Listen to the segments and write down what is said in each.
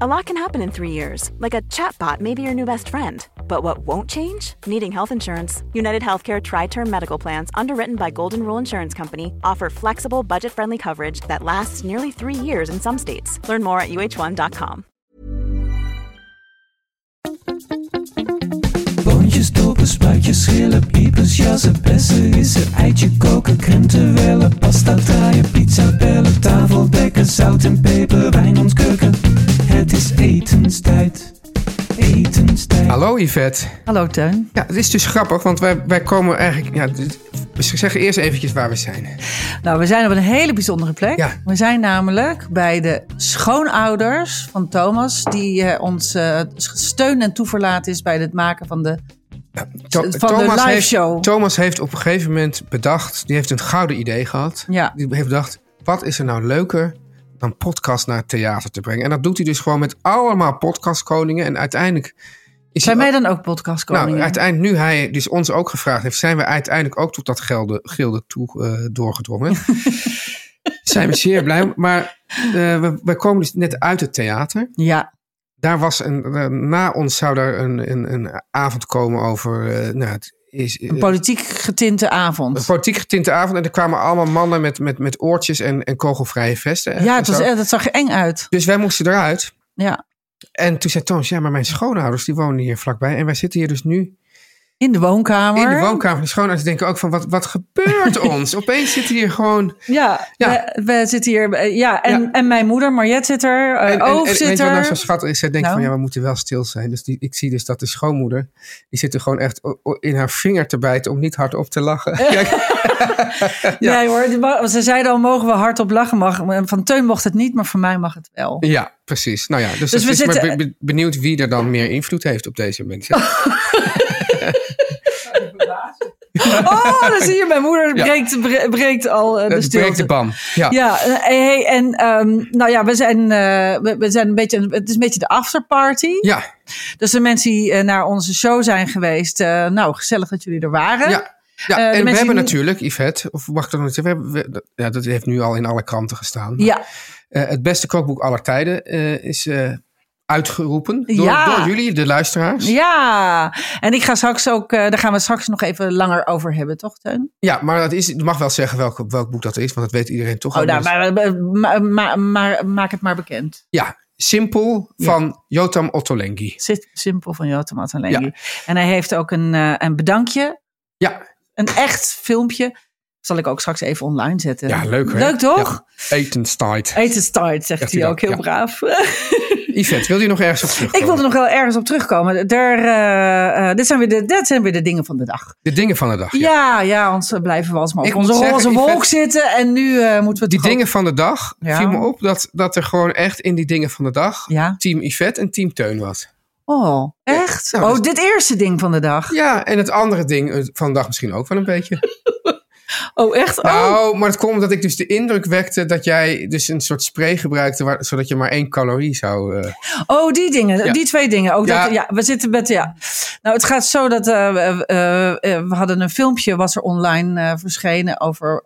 A lot can happen in three years, like a chatbot may be your new best friend. But what won't change? Needing health insurance. United Healthcare Tri Term Medical Plans, underwritten by Golden Rule Insurance Company, offer flexible, budget friendly coverage that lasts nearly three years in some states. Learn more at uh1.com. Boontjes, dopen, spuitjes, schillen, piepers, jassen, bessen, rissen, eitje koken, krenten wellen, pasta draaien, pizza bellen, tafel dekken, zout en peper, wijn ontkurken. Het is etenstijd, etenstijd. Hallo Yvette. Hallo Teun. Ja, het is dus grappig, want wij, wij komen eigenlijk... Ja, we zeggen eerst eventjes waar we zijn. Nou, we zijn op een hele bijzondere plek. Ja. We zijn namelijk bij de schoonouders van Thomas, die eh, ons eh, steun en toeverlaat is bij het maken van de. To- Van de live heeft, show. Thomas heeft op een gegeven moment bedacht... Die heeft een gouden idee gehad. Ja. Die heeft bedacht, wat is er nou leuker dan podcast naar het theater te brengen? En dat doet hij dus gewoon met allemaal podcastkoningen. En uiteindelijk... Is Zijn hij wij ook- dan ook podcastkoningen? Nou, uiteindelijk, nu hij dus ons ook gevraagd heeft, zijn we uiteindelijk ook tot dat gilde, gilde toe eh, doorgedrongen. zijn we zeer blij. Maar eh, we, we komen dus net uit het theater. Ja, Daar was een, eh, na ons zou daar een, een, een avond komen over, eh, nou, het is, een politiek getinte avond. een politiek getinte avond. En er kwamen allemaal mannen met, met, met oortjes en, en kogelvrije vesten. ja, en het was, eh, dat zag er eng uit. Dus wij moesten eruit. Ja. En toen zei Thomas, ja, maar mijn schoonouders die wonen hier vlakbij. En wij zitten hier dus nu In de woonkamer. in de woonkamer. De schoonouders denken ook van, wat, wat gebeurt ons? Opeens zitten hier gewoon... Ja, Ja. We, we zitten hier. eh, Ja, en, Ja. en mijn moeder, Mariette, zit er. eh, En, en, en zit weet je wat nou er. zo schattig is? Zij denkt Nou? van, ja, we moeten wel stil zijn. Dus die, ik zie dus dat de schoonmoeder, die zit er gewoon echt in haar vinger te bijten om niet hardop te lachen. Ja. Nee hoor, ze zeiden al, mogen we hardop lachen? Mag, van Teun mocht het niet, maar voor mij mag het wel. ja, precies. Nou ja, dus, Dus we maar zitten- be- be- benieuwd wie er dan meer invloed heeft op deze mensen. Oh, dan zie je, mijn moeder breekt, bre- breekt al eh, de stilte. breekt de ban. Ja. Ja, eh, hey, en ehm, nou ja, we zijn, eh, we, we zijn een beetje, het is een beetje de afterparty. Ja, Dus de mensen die naar onze show zijn geweest, nou, gezellig dat jullie er waren. ja. Ja, en we hebben natuurlijk, Yvette, of mag ik dat nog niet zeggen? We hebben, we- ja, dat heeft nu al in alle kranten gestaan. Ja, het beste kookboek aller tijden is uitgeroepen door, Ja. door jullie, de luisteraars. ja. En ik ga straks ook, eh, daar gaan we straks nog even langer over hebben, toch, Teun? Ja, maar dat is, je mag wel zeggen welk, welk boek dat is, want dat weet iedereen toch. Oh, nou, maar, maar, maar, maar maak het maar bekend. Ja, Simpel van Jotam Ottolenghi. Simpel van Jota Matalengi. Ja. En hij heeft ook een, eh, een bedankje, Ja, een echt filmpje. Zal ik ook straks even online zetten. ja leuk hè? Leuk toch? Ja, Etenstijd. Eten start, zegt Zegt hij ook heel ja. braaf. Yvette, wil je nog ergens op terugkomen? ik wil er nog wel ergens op terugkomen. Er, eh, eh, dit, zijn weer de, dit zijn weer de dingen van de dag. De dingen van de dag. Ja. Ja, ja, anders blijven we alsmaar op Ik onze roze wolk zitten. En nu eh, moeten we Die dingen van de dag Ja. viel me op dat, dat er gewoon echt in die dingen van de dag Ja. team Yvette en team Teun was. Oh, echt? Nou, oh, dus- dit eerste ding van de dag. Ja, en het andere ding van de dag misschien ook wel een beetje. Oh, echt? Oh. Nou, maar het komt omdat ik dus de indruk wekte dat jij dus een soort spray gebruikte, waar, zodat je maar één calorie zou... eh, Oh, die dingen, Ja. die twee dingen. Ook Ja. Dat, ja, we zitten met, ja. Nou, het gaat zo dat eh, we- eh, we hadden een filmpje, was er online verschenen over,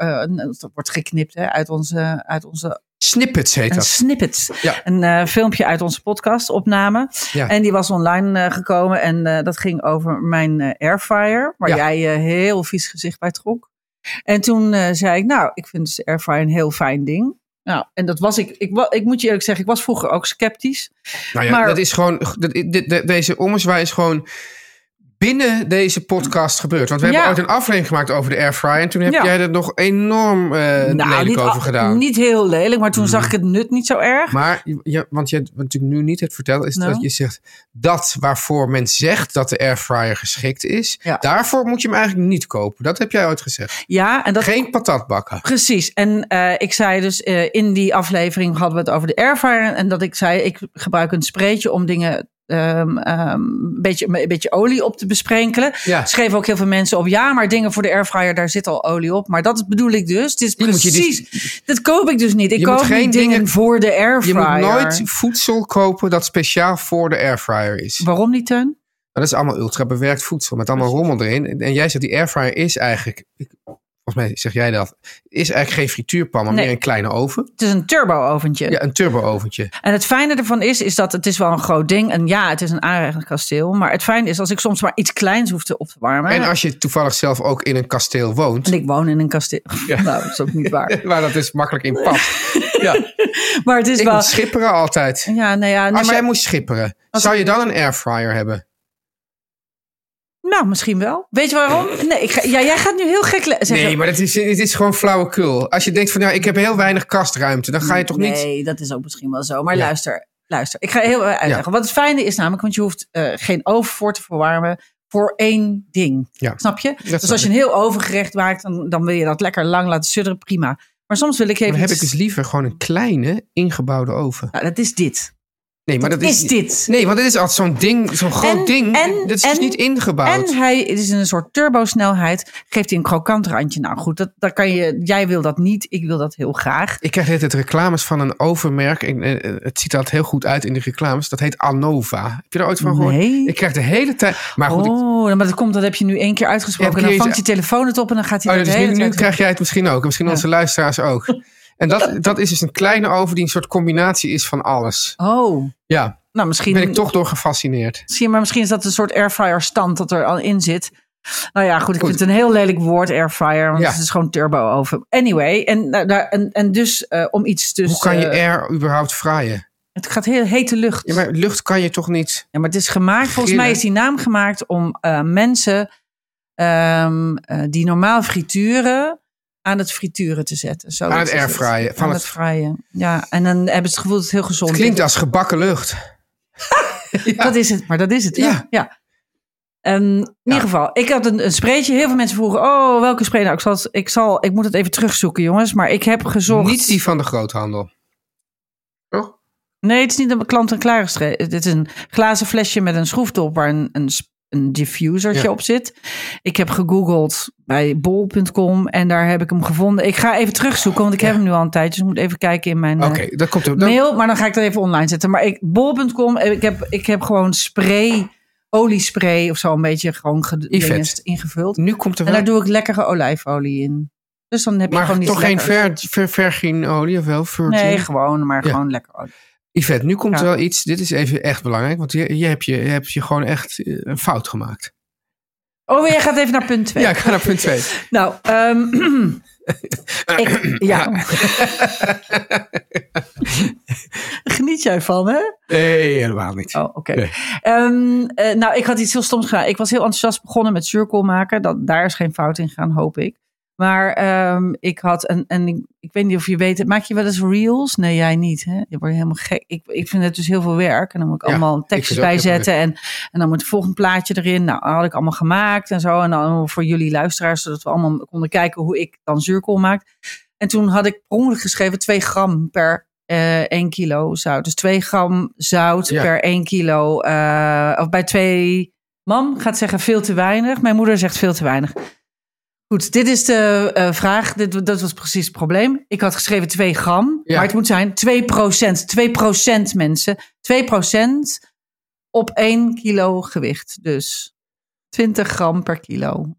dat wordt geknipt hè, uit onze, uit onze snippets heet een dat. snippet. Ja. Een filmpje uit onze podcast opname. Ja. En die was online gekomen en dat ging over mijn airfryer, waar Ja. jij heel vies gezicht bij trok. En toen eh, zei ik, nou, ik vind de airfryer een heel fijn ding. Nou, en dat was ik, ik, ik moet je eerlijk zeggen, ik was vroeger ook sceptisch. Nou ja, Maar- dat is gewoon. dat- dit- dit- deze ommezwaai is gewoon binnen deze podcast gebeurt? Want we Ja. hebben ooit een aflevering gemaakt over de airfryer. En toen heb Ja. jij er nog enorm eh lelijk niet, over gedaan. Niet heel lelijk, maar toen zag ik het nut niet zo erg. Maar want je, wat natuurlijk nu niet het vertellen is Nou? dat je zegt dat waarvoor men zegt dat de airfryer geschikt is, Ja. daarvoor moet je hem eigenlijk niet kopen. Dat heb jij ooit gezegd. ja, en dat Geen patatbakken. Precies. En eh, ik zei dus eh, in die aflevering hadden we het over de airfryer. En dat ik zei, ik gebruik een spreetje om dingen ehm, ehm, een, beetje, een beetje olie op te besprenkelen. Ja. Schreven ook heel veel mensen op. Ja, maar dingen voor de airfryer, daar zit al olie op. Maar dat bedoel ik dus. Dit is Die je precies. dat koop ik dus niet. Ik Je koop geen dingen, dingen- voor de Je airfryer. moet nooit voedsel kopen dat speciaal voor de airfryer is. Waarom niet, Teun? Dat is allemaal ultra bewerkt voedsel met allemaal rommel erin. En jij zegt die airfryer is eigenlijk, ik- volgens mij zeg jij dat, is eigenlijk geen frituurpan, maar Nee. meer een kleine oven. Het is een turbo-oventje. Ja, een turbo-oventje. En het fijne ervan is, is dat het is wel een groot ding. En ja, het is een aanrechtend Maar het fijne is als ik soms maar iets kleins hoef te op te warmen. En als je toevallig zelf ook in een kasteel woont, En ik woon in een kasteel. Nou, dat is ook niet waar. waar dat is makkelijk in past. ja, Maar het is ik wel. schipperen altijd. Ja, nee, ja, Als maar, jij moest schipperen, Als zou ik- je dan een airfryer hebben? Nou, misschien wel. Weet je waarom? Nee, ik ga, ja, jij gaat nu heel gek zeggen. Nee, maar het is, het is gewoon flauwekul. Als je denkt van, nou, ik heb heel weinig kastruimte, dan ga je toch niet... Nee, dat is ook misschien wel zo. Maar Ja. luister, luister. Ik ga heel uitleggen. Wat het fijne is namelijk, want je hoeft eh, geen oven voor te verwarmen voor één ding. Ja. Snap je? dus als je een heel overgerecht maakt, dan, dan wil je dat lekker lang laten sudderen. Prima. Maar soms wil ik even. Dan heb ik dus liever gewoon een kleine ingebouwde oven. Nou, dat is dit. Nee, maar dat is, is dit. Nee, want dit is altijd zo'n ding, zo'n groot En- ding. en- dat is en- dus niet ingebouwd. En hij het is in een soort turbosnelheid. Geeft hij een krokant randje. Nou goed, dat, dat kan je, jij wil dat niet. Ik wil dat heel graag. Ik krijg het reclames van een ovenmerk. Ik, eh, het ziet er altijd heel goed uit in de reclames. Dat heet Anova. Heb je er ooit van gehoord? Nee. Ik krijg de hele tijd... Maar goed, ik- Oh, maar dat komt, dat heb je nu één keer uitgesproken. Ja, dan vangt je telefoon het op en dan gaat hij oh, dus de nu, hele nu tijd... krijg jij het misschien ook. En misschien Ja. onze luisteraars ook. En dat, dat is dus een kleine oven die een soort combinatie is van alles. Oh, Ja, nou misschien... ben ik toch door gefascineerd. Zie je, maar misschien is dat een soort airfryer stand dat er al in zit. Nou ja, goed, ik Goed. vind het een heel lelijk woord, airfryer. Want Ja. het is gewoon turbo oven. Anyway, en, nou, daar, en, en dus eh, om iets dus... Hoe kan je eh, air überhaupt fraaien? Het gaat heel hete lucht. Ja, maar lucht kan je toch niet... Ja, maar het is gemaakt, volgens mij is die naam gemaakt om eh, mensen ehm, eh, die normaal frituren aan het frituren te zetten. Zo Aan het is airfryen, van Aan het- het fryen. Ja, en dan hebben ze het gevoel dat het heel gezond Het klinkt is. als gebakken lucht. Dat is het, maar dat is het. Ja. Ja. ja. En in ieder geval, ik had een, een spreetje. Heel veel mensen vroegen, oh, welke spray? Nou, ik zal, ik zal, ik moet het even terugzoeken, jongens. Maar ik heb gezocht. Niet die van de groothandel. Toch? Nee, het is niet een klant-en-klare spray. Het is een glazen flesje met een schroefdop waar een, een, een diffusertje Ja. op zit. Ik heb gegoogeld bij bol.com en daar heb ik hem gevonden. Ik ga even terugzoeken, want ik heb hem nu al een tijdje. Dus ik moet even kijken in mijn... eh, Oké, dat komt dan- mail, maar dan ga ik dat even online zetten. Maar ik, bol.com, ik heb, ik heb gewoon spray, oliespray of zo een beetje gewoon ge- Yvette. dinges ingevuld. Nu komt er En wel... daar doe ik lekkere olijfolie in. Dus dan heb je gewoon toch geen ver, verginolie of wel? Virgin? Nee, gewoon, maar Ja. gewoon lekker olie. Yvette, nu komt Ja. er wel iets. Dit is even echt belangrijk. Want je, je, hebt, je, je hebt je gewoon echt eh, een fout gemaakt. Oh, jij gaat even naar punt 2. Ja, ik ga naar punt 2. Nou, ehm, ik, ja. Geniet jij van, hè? Nee, helemaal niet. Oh, oké. Nee. Ehm, eh, nou, ik had iets heel stoms gedaan. Ik was heel enthousiast begonnen met zuurkool maken. Dat, daar is geen fout in gegaan, hoop ik. Maar ehm, ik had een, en ik, ik weet niet of je weet, maak je wel eens reels? Nee, jij niet. Hè? Je wordt helemaal gek. Ik, ik vind het dus heel veel werk. En dan moet ik Ja, allemaal tekstjes bijzetten. En, en dan moet het volgende plaatje erin. Nou, dat had ik allemaal gemaakt en zo. En dan voor jullie luisteraars, zodat we allemaal konden kijken hoe ik dan zuurkool maak. En toen had ik per geschreven 2 gram per eh 1 kilo zout. Dus 2 gram zout Ja. per 1 kilo. eh, of bij 2. Mam gaat zeggen veel te weinig. Mijn moeder zegt veel te weinig. Goed, dit is de eh, vraag. Dit, dat was precies het probleem. Ik had geschreven 2 gram. Ja. Maar het moet zijn 2 procent. 2 procent mensen. 2 procent op 1 kilo gewicht. Dus 20 gram per kilo.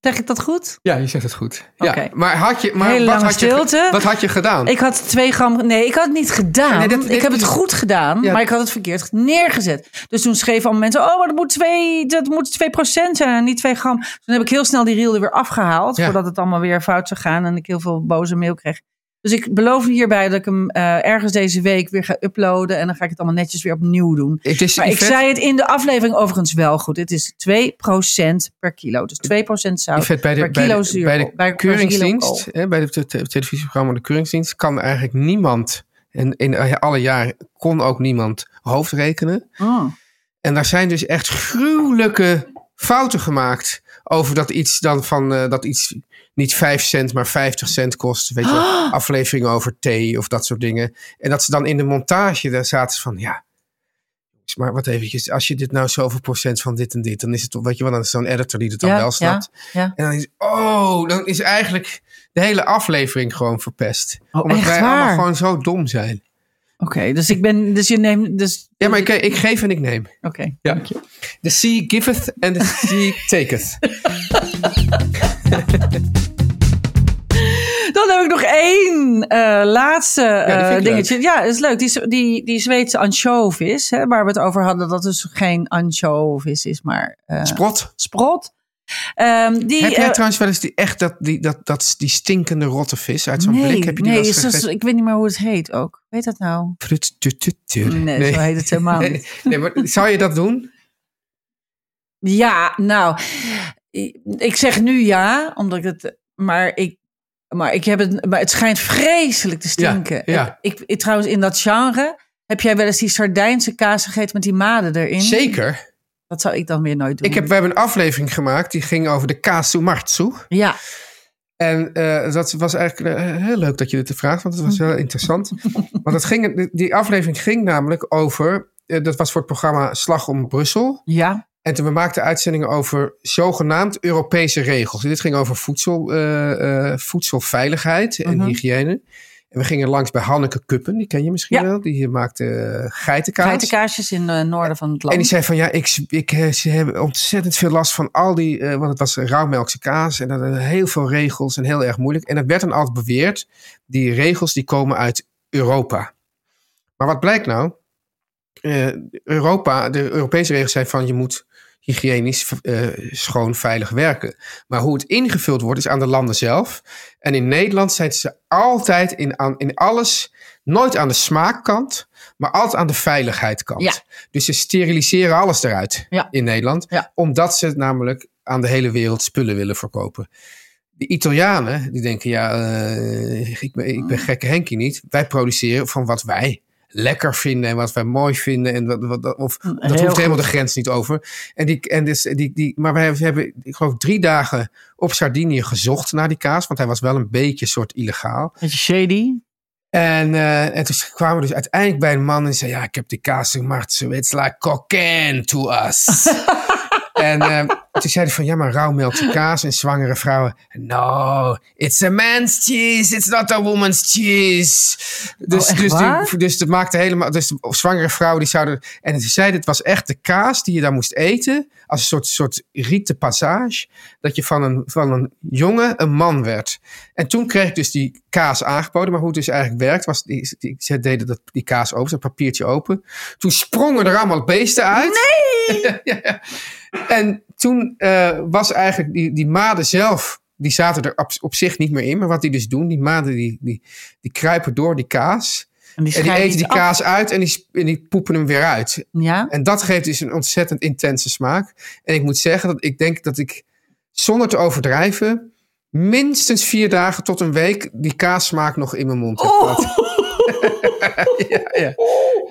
Zeg ik dat goed? Ja, je zegt het goed. Ja, maar had je, maar Hele wat, had je, stilte. wat had je gedaan? Ik had twee gram. Nee, ik had het niet gedaan. Nee, ik heb het goed gedaan, Ja. maar ik had het verkeerd neergezet. Dus toen schreven allemaal mensen: Oh, maar dat moet 2 dat moet 2% zijn en niet 2 gram. Toen heb ik heel snel die reel er weer afgehaald. Ja. Voordat het allemaal weer fout zou gaan en ik heel veel boze mail kreeg. Dus ik beloof hierbij dat ik hem eh, ergens deze week weer ga uploaden. En dan ga ik het allemaal netjes weer opnieuw doen. Het is, Maar ik zei het in de aflevering overigens wel goed. Het is 2% per kilo. Dus 2% zout bij de, per bij kilo de, zuur. bij de per kilo keuringsdienst, hè, bij het te- te- televisieprogramma De Keuringsdienst, kan eigenlijk niemand, en in alle jaren kon ook niemand hoofdrekenen. Oh. En daar zijn dus echt gruwelijke fouten gemaakt over dat iets dan van eh, dat iets niet 5 cent, maar 50 cent kost. Weet je, wel, afleveringen over thee of dat soort dingen. En dat ze dan in de montage daar zaten ze van ja. Maar wat eventjes, als je dit nou zoveel procent van dit en dit, dan is het toch, weet je wel, dan is zo'n editor die het dan Ja, wel snapt. ja, ja. En dan is, oh, dan is eigenlijk de hele aflevering gewoon verpest. Oh, Omdat wij waar? allemaal gewoon zo dom zijn. Oké, dus ik ben, dus je neemt, dus. Ja, maar ik, ik geef en ik neem. Oké, Ja. dank je. The sea giveth and the sea taketh. Dan heb ik nog één eh, laatste eh, vind ik dingetje. Ja, is leuk. Die, die, die Zweedse anchovis, hè, waar we het over hadden, dat dus geen anchovis is, maar eh, Sprot. sprot. Ehm, die, Heb jij eh, trouwens wel eens die, echt dat, die, dat, dat, die stinkende rotte vis uit zo'n nee, blik? Heb je die nee ik weet niet meer hoe het heet ook. Weet dat nou? Prut, tut, tut, tut. Nee, zo heet het helemaal niet. Nee, nee, maar zou je dat doen? Ja, nou, ik zeg nu ja, omdat ik het, maar ik, maar ik heb het, maar het schijnt vreselijk te stinken. Ja, ja. Ik, ik, trouwens, in dat genre heb jij wel eens die Sardijnse kaas gegeten met die maden erin? Zeker. Dat zou ik dan weer nooit doen. Ik heb, we hebben een aflevering gemaakt die ging over de kasu martsu. Ja, En eh, dat was eigenlijk eh, heel leuk dat je dit vraagt, want het was heel interessant. Want het ging, die- aflevering ging namelijk over, eh, dat was voor het programma Slag om Brussel. ja, En toen we maakten uitzendingen over zogenaamd Europese regels. En dit ging over voedsel, voedselveiligheid en Mhm. hygiëne. En we gingen langs bij Hanneke Kuppen, die ken je misschien Ja. wel. Die maakte eh, geitenkaas. geitenkaasjes in het noorden van het land. En die zei van ja, ik, ik, eh, ze hebben ontzettend veel last van al die, eh, want het was rauwmelkse kaas en dan eh, heel veel regels en heel erg moeilijk. En dat werd dan altijd beweerd, die regels die komen uit Europa. Maar wat blijkt nou? Eh, Europa, de Europese regels zijn van je moet hygiënisch eh, schoon, veilig werken. Maar hoe het ingevuld wordt is aan de landen zelf. En in Nederland zijn ze altijd in, aan, in alles, nooit aan de smaakkant, maar altijd aan de veiligheidskant. Ja. Dus ze steriliseren alles eruit Ja. in Nederland. Ja. Omdat ze namelijk aan de hele wereld spullen willen verkopen. De Italianen, die denken, ja, eh, ik, ben, ik ben gekke Henkie niet. Wij produceren van wat wij lekker vinden en wat wij mooi vinden. En wat, wat, of, dat heel hoeft helemaal goed. de grens niet over. En die, en dus, die, die, maar wij hebben, ik geloof, drie dagen op Sardinië gezocht naar die kaas. Want hij was wel een beetje soort illegaal. Beetje shady. En, eh, en toen kwamen we dus uiteindelijk bij een man en zei: Ja, ik heb die kaas gemaakt. So it's like cocaine to us. en eh, toen zei hij van: Ja, maar rauwmelkse kaas en zwangere vrouwen. No, it's a man's cheese. It's not a woman's cheese. Dus, Oh, dus, die, dus dat maakte helemaal. Dus de zwangere vrouwen die zouden. En ze zei: Het was echt de kaas die je dan moest eten. Als een soort, soort rite passage. Dat je van een, van een jongen een man werd. En toen kreeg ik dus die kaas aangeboden. Maar hoe het dus eigenlijk werkt, was die, die, ze deden dat, die kaas open, dat papiertje open. Toen sprongen er allemaal beesten uit. Nee! ja, ja. En toen eh, was eigenlijk die, die maden zelf, die zaten er op, op zich niet meer in. Maar wat die dus doen, die maden die, die, die kruipen door die kaas. En die, En die eten die af. kaas uit en die, en die poepen hem weer uit. Ja, En dat geeft dus een ontzettend intense smaak. En ik moet zeggen dat ik denk dat ik, zonder te overdrijven, minstens vier dagen tot een week die kaassmaak nog in mijn mond heb Oh. ja, ja.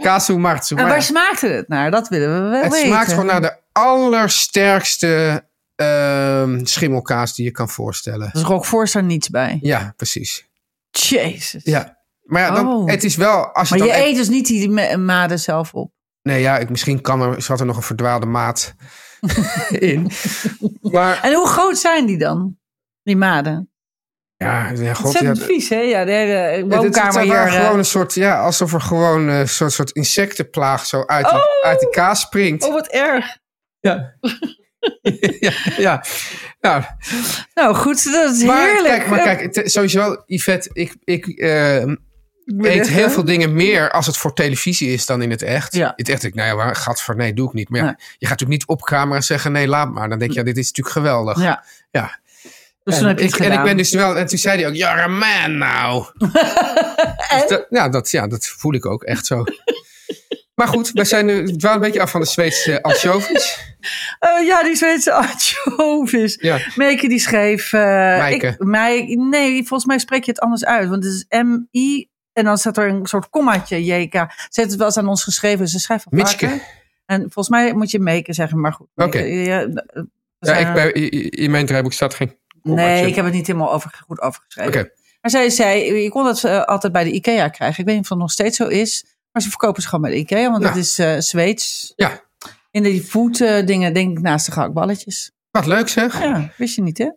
Kasu martsu. en waar smaakte het naar? Dat willen we wel het weten. smaakt gewoon naar de allersterkste ehm, schimmelkaas die je kan voorstellen. Dus Roquefort staat niets bij. Ja, precies. Jezus. Ja. Maar ja, dan, Oh. het is wel... Als je Maar je eet dus niet die ma- maden zelf op. Nee, ja, ik, misschien kan er, zat er nog een verdwaalde maat in. Maar En hoe groot zijn die dan? Die maden. ja, ja god, ja, vies, hè? Ja, de hele woonkamer hier. eh, gewoon een soort, ja, alsof er gewoon een soort, soort insectenplaag zo uit die, Oh! uit die kaas springt. Oh, wat erg. Ja. ja, ja. Nou, Nou goed, dat is maar heerlijk. kijk, maar kijk, sowieso, Yvette, ik, ik eh, ben eet heel veel dingen meer als het voor televisie is dan in het echt. Ja. In het echt, ik, nou ja, maar gadver, nee, doe ik niet. Maar ja, Nee. je gaat natuurlijk niet op camera zeggen, nee, laat maar. Dan denk je, ja, dit is natuurlijk geweldig. Ja. Ja. Dus en, ik, en ik ben dus wel, en toen zei hij ook, you're a man now. Dus dat, ja, dat, ja, dat voel ik ook echt zo. Maar goed, wij zijn nu wel een beetje af van de Zweedse anchovies. Oh ja, die Zweedse anchovies. Ja. Meike die schreef... eh Mijke. Ik, mij, nee, volgens mij spreek je het anders uit. Want het is M-I... En dan staat er een soort kommaatje, JK. Ze heeft het wel eens aan ons geschreven. Ze schrijft Mitske. En volgens mij moet je Meike zeggen, maar goed. Oké. Ja, we ik, bij, in mijn draaiboek staat geen kommaatje. Nee, ik heb het niet helemaal over, goed overgeschreven. Oké. Maar zij zei, je kon het eh, altijd bij de IKEA krijgen. Ik weet niet of het nog steeds zo is. Maar ze verkopen ze gewoon bij IKEA, want dat is eh Zweeds. Ja, In die food eh, dingen denk ik naast de gehaktballetjes. wat leuk zeg. Ja, wist je niet hè?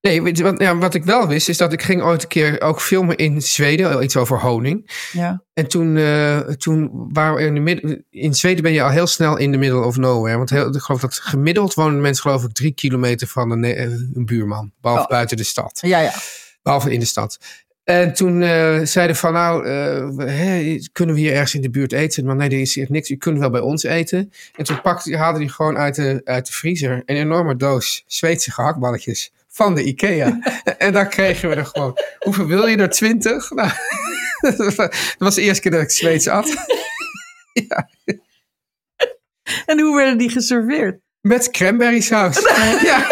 Nee, wat, ja, wat ik wel wist, is dat ik ging ooit een keer ook filmen in Zweden. Iets over honing. Ja. En toen, eh, toen waren we in de midden... In Zweden ben je al heel snel in de middle of nowhere. Want heel, ik geloof dat gemiddeld wonen mensen geloof ik drie kilometer van een, eh, een buurman. Behalve Oh. buiten de stad. Ja, ja. Behalve in de stad. En toen eh, zeiden van nou, eh, kunnen we hier ergens in de buurt eten? Maar nee, er is hier niks. U kunt wel bij ons eten. En toen pakte, haalde hij gewoon uit de, uit de vriezer een enorme doos Zweedse gehaktballetjes van de Ikea. en daar kregen we er gewoon. Hoeveel wil je er? Twintig? Nou, dat was de eerste keer dat ik Zweeds at. En hoe werden die geserveerd? Met cranberry saus. ja.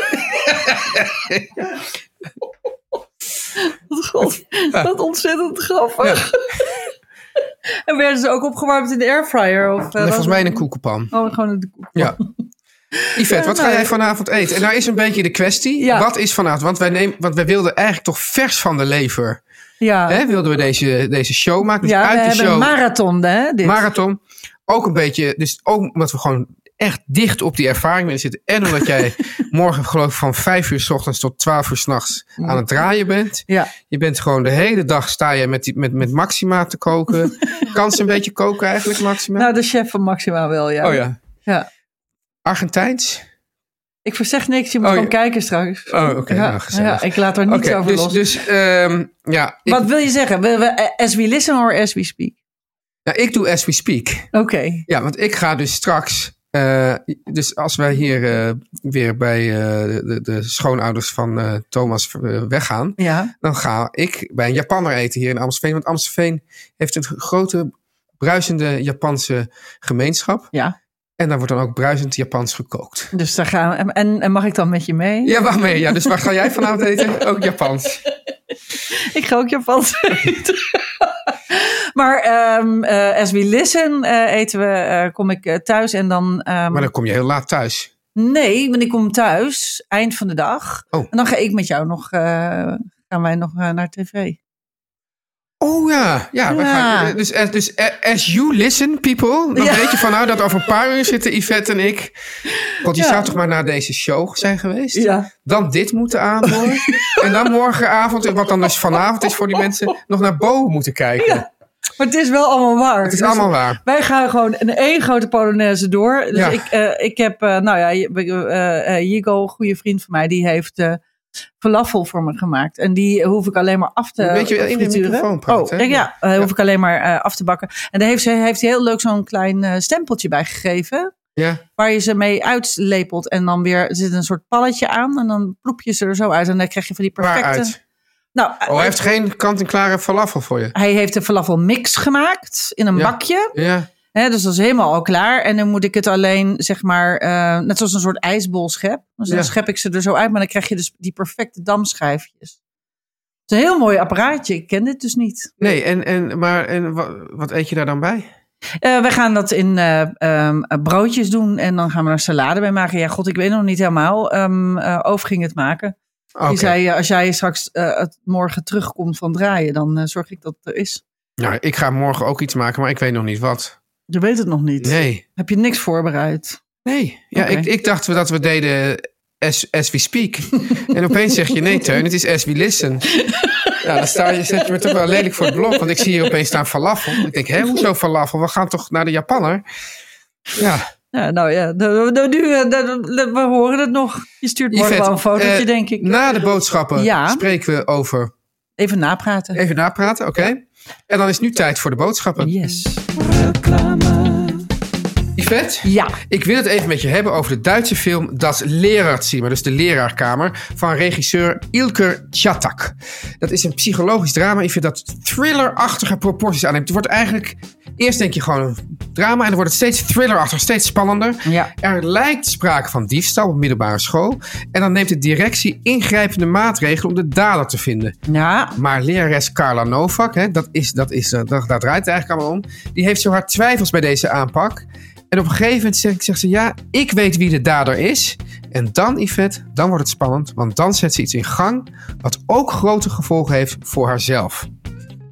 God, wat ontzettend grappig. en werden ze ook opgewarmd in de airfryer? Of, eh, Nee, volgens mij in een koekenpan. Oh, gewoon in de koek. Ja. Yvette, wat ga nou, jij vanavond eten? En nou is een beetje de kwestie. Ja. Wat is vanavond? Want wij, nemen, want wij wilden eigenlijk toch vers van de lever. Ja, Hè, wilden we deze, deze show maken. Dus ja we uit de hebben show. een marathon, hè? Dit. marathon. Ook een beetje, dus ook omdat we gewoon echt dicht op die ervaring willen zitten. En omdat jij morgen geloof ik van vijf uur s ochtends tot twaalf uur s'nachts aan het draaien bent. ja. Je bent gewoon de hele dag sta je met, die, met, met Maxima te koken. kan ze een beetje koken eigenlijk, Maxima? Nou, de chef van Maxima wel, ja. oh ja. ja. Argentijns? Ik verzeg niks, je moet Oh, gewoon ja. kijken straks. Oh, oké. ja, nou, ja, ik laat er niets Oké, over dus, los. dus ehm, ja, ik, Wat wil je zeggen? We, we, as we listen or as we speak? ja, ik doe as we speak. Oké. Ja, want ik ga dus straks. Eh, dus als wij hier eh, weer bij eh, de, de schoonouders van Thomas weggaan, Ja. dan ga ik bij een Japanner eten hier in Amstelveen. Want Amstelveen heeft een grote, bruisende Japanse gemeenschap. Ja. En daar wordt dan ook bruisend Japans gekookt. Dus daar gaan we. En, en mag ik dan met je mee? Ja, wacht mee. Ja, dus waar ga jij vanavond eten? Ook Japans. Ik ga ook Japans eten. Maar ehm eh, as we listen eh, eten we, eh, kom ik thuis en dan... ehm, Maar dan kom je heel laat thuis. Nee, want ik kom thuis, eind van de dag. Oh. En dan ga ik met jou nog, gaan wij nog naar tv. Oh ja, ja. we Ja. gaan- dus, dus as you listen, people, dan Ja. weet je van nou dat over een paar uur zitten Yvette en ik. Want je Ja. zou toch maar naar deze show zijn geweest? Ja. Dan dit moeten aanhoren. en dan morgenavond, wat dan dus vanavond is voor die mensen, nog naar Bo moeten kijken. Ja. Maar het is wel allemaal waar. Het is Dus allemaal waar. Wij gaan gewoon in één grote Polonaise door. Dus Ja. ik, eh, ik heb, eh, nou ja, eh Jigo, een goede vriend van mij, die heeft falafel voor me gemaakt. En die hoef ik alleen maar af te Een beetje in de microfoon praten, Oh, hè? ja, eh, hoef ik alleen maar af te bakken. En daar heeft ze heeft hij heel leuk zo'n klein stempeltje bij gegeven. Ja. Waar je ze mee uitlepelt. En dan weer er zit een soort palletje aan. En dan ploep je ze er zo uit. En dan krijg je van die perfecte... Nou, Oh, hij heeft geen kant-en-klare falafel voor je. hij heeft een falafel mix gemaakt in een Ja. bakje. Ja. Dus dat is helemaal al klaar. En dan moet ik het alleen, zeg maar, eh, net zoals een soort ijsbol schep. Dus dan Ja. schep ik ze er zo uit, maar dan krijg je dus die perfecte damschijfjes. Het is een heel mooi apparaatje. Ik ken dit dus niet. Nee, en, en, maar en, wat, eet je daar dan bij? Eh we gaan dat in eh, ehm, broodjes doen en dan gaan we er salade bij maken. Ja, god, ik weet nog niet helemaal. Ehm eh, Oof ging het maken. Oké. Die zei, eh, als jij straks eh, morgen terugkomt van draaien, dan eh, zorg ik dat het er is. Nou, ik ga morgen ook iets maken, maar ik weet nog niet wat. Je weet het nog niet. Nee. Heb je niks voorbereid? Nee. Ja, ik, ik dacht dat we deden as, as we speak. en opeens zeg je nee, Teun, het is as we listen. Ja, dan sta je, zet je me toch wel lelijk voor het blok. Want ik zie hier opeens staan falafel. Ik denk, hé, hoezo falafel? We gaan toch naar de Japanner? Ja, Ja, nou ja, de- de- nu, eh, de- de- we horen het nog. Je stuurt morgen wel een fotootje, eh, denk ik. na de boodschappen Ja. spreken we over... Even napraten. Even napraten, oké? En dan is nu tijd voor de boodschappen. Yes. Ja. Ik wil het even met je hebben over de Duitse film Das Lehrerzimmer, dus de leraarkamer, van regisseur Ilker Chatak. Dat is een psychologisch drama. Ik vind dat thrillerachtige proporties aanneemt. Het wordt eigenlijk, eerst denk je gewoon een drama en dan wordt het steeds thrillerachtig, steeds spannender. Ja. Er lijkt sprake van diefstal op middelbare school. En dan neemt de directie ingrijpende maatregelen om de dader te vinden. Ja. Maar lerares Carla Novak, hè, dat is, dat is, eh, dat, daar draait het eigenlijk allemaal om. Die heeft zo hard twijfels bij deze aanpak. En op een gegeven moment zegt, zegt ze: Ja, ik weet wie de dader is. En dan, Yvette, dan wordt het spannend. Want dan zet ze iets in gang. wat ook grote gevolgen heeft voor haarzelf.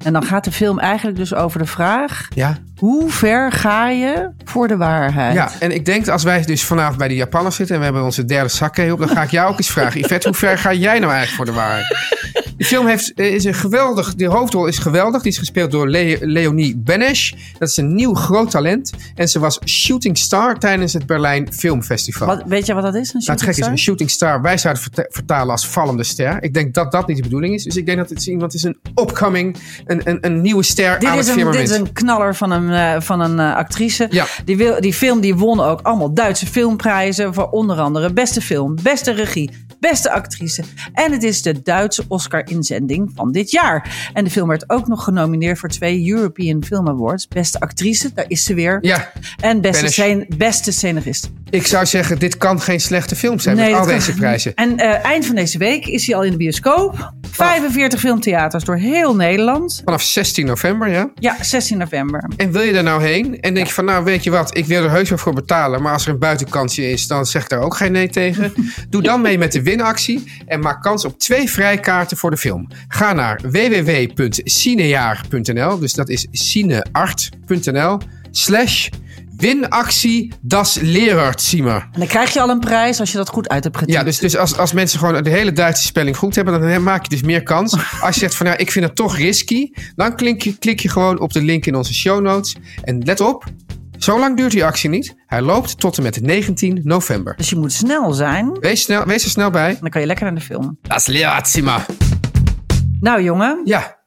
En dan gaat de film eigenlijk dus over de vraag: Ja, hoe ver ga je voor de waarheid? ja, en ik denk dat als wij dus vanavond bij de Japanners zitten. en we hebben onze derde zakken op. dan ga ik jou ook eens vragen: Yvette, hoe ver ga jij nou eigenlijk voor de waarheid? De film heeft, eh, is een geweldig. De hoofdrol is geweldig. Die is gespeeld door Le- Leonie Benesch. Dat is een nieuw groot talent. En ze was shooting star tijdens het Berlijn Filmfestival. Wat, weet je wat dat is? Een Nou, het gek is, shooting een shooting star, wij zouden vertalen als vallende ster. Ik denk dat dat niet de bedoeling is. Dus ik denk dat het is iemand is een upcoming, een, een, een nieuwe ster Dit aan is, het een, dit firmament. is een knaller van een, eh, van een eh, actrice. Ja. Die, wil, die film die won ook allemaal Duitse filmprijzen. Voor onder andere beste film, beste regie, beste actrice. En het is de Duitse Oscar-inzending van dit jaar. En de film werd ook nog genomineerd voor twee European Film Awards. Beste actrice, daar is ze weer. Ja, En beste, scen- beste scenarist. ik zou zeggen, dit kan geen slechte film zijn met al deze prijzen. En eh, eind van deze week is hij al in de bioscoop. 45 filmtheaters door heel Nederland. Vanaf 16 november, ja. Ja, 16 november. En wil je daar nou heen? En denk je van, nou weet je wat, ik wil er heus wel voor betalen. Maar als er een buitenkansje is, dan zeg ik daar ook geen nee tegen. Doe dan mee met de winactie en maak kans op twee vrijkaarten voor de film. Ga naar www.cinejaar.nl, dus dat is cineart.nl, slash winactie das Lehrerzimmer. En dan krijg je al een prijs als je dat goed uit hebt getypt. Ja, dus, dus als, als mensen gewoon de hele Duitse spelling goed hebben, dan maak je dus meer kans. Als je zegt van nou, ik vind het toch risky, dan klik je, klik je gewoon op de link in onze show notes. En let op, zo lang duurt die actie niet. Hij loopt tot en met 19 november. Dus je moet snel zijn. Wees, snel, wees er snel bij. Dan kan je lekker naar de film. Das Lehrerzimmer. Nou jongen, Ja,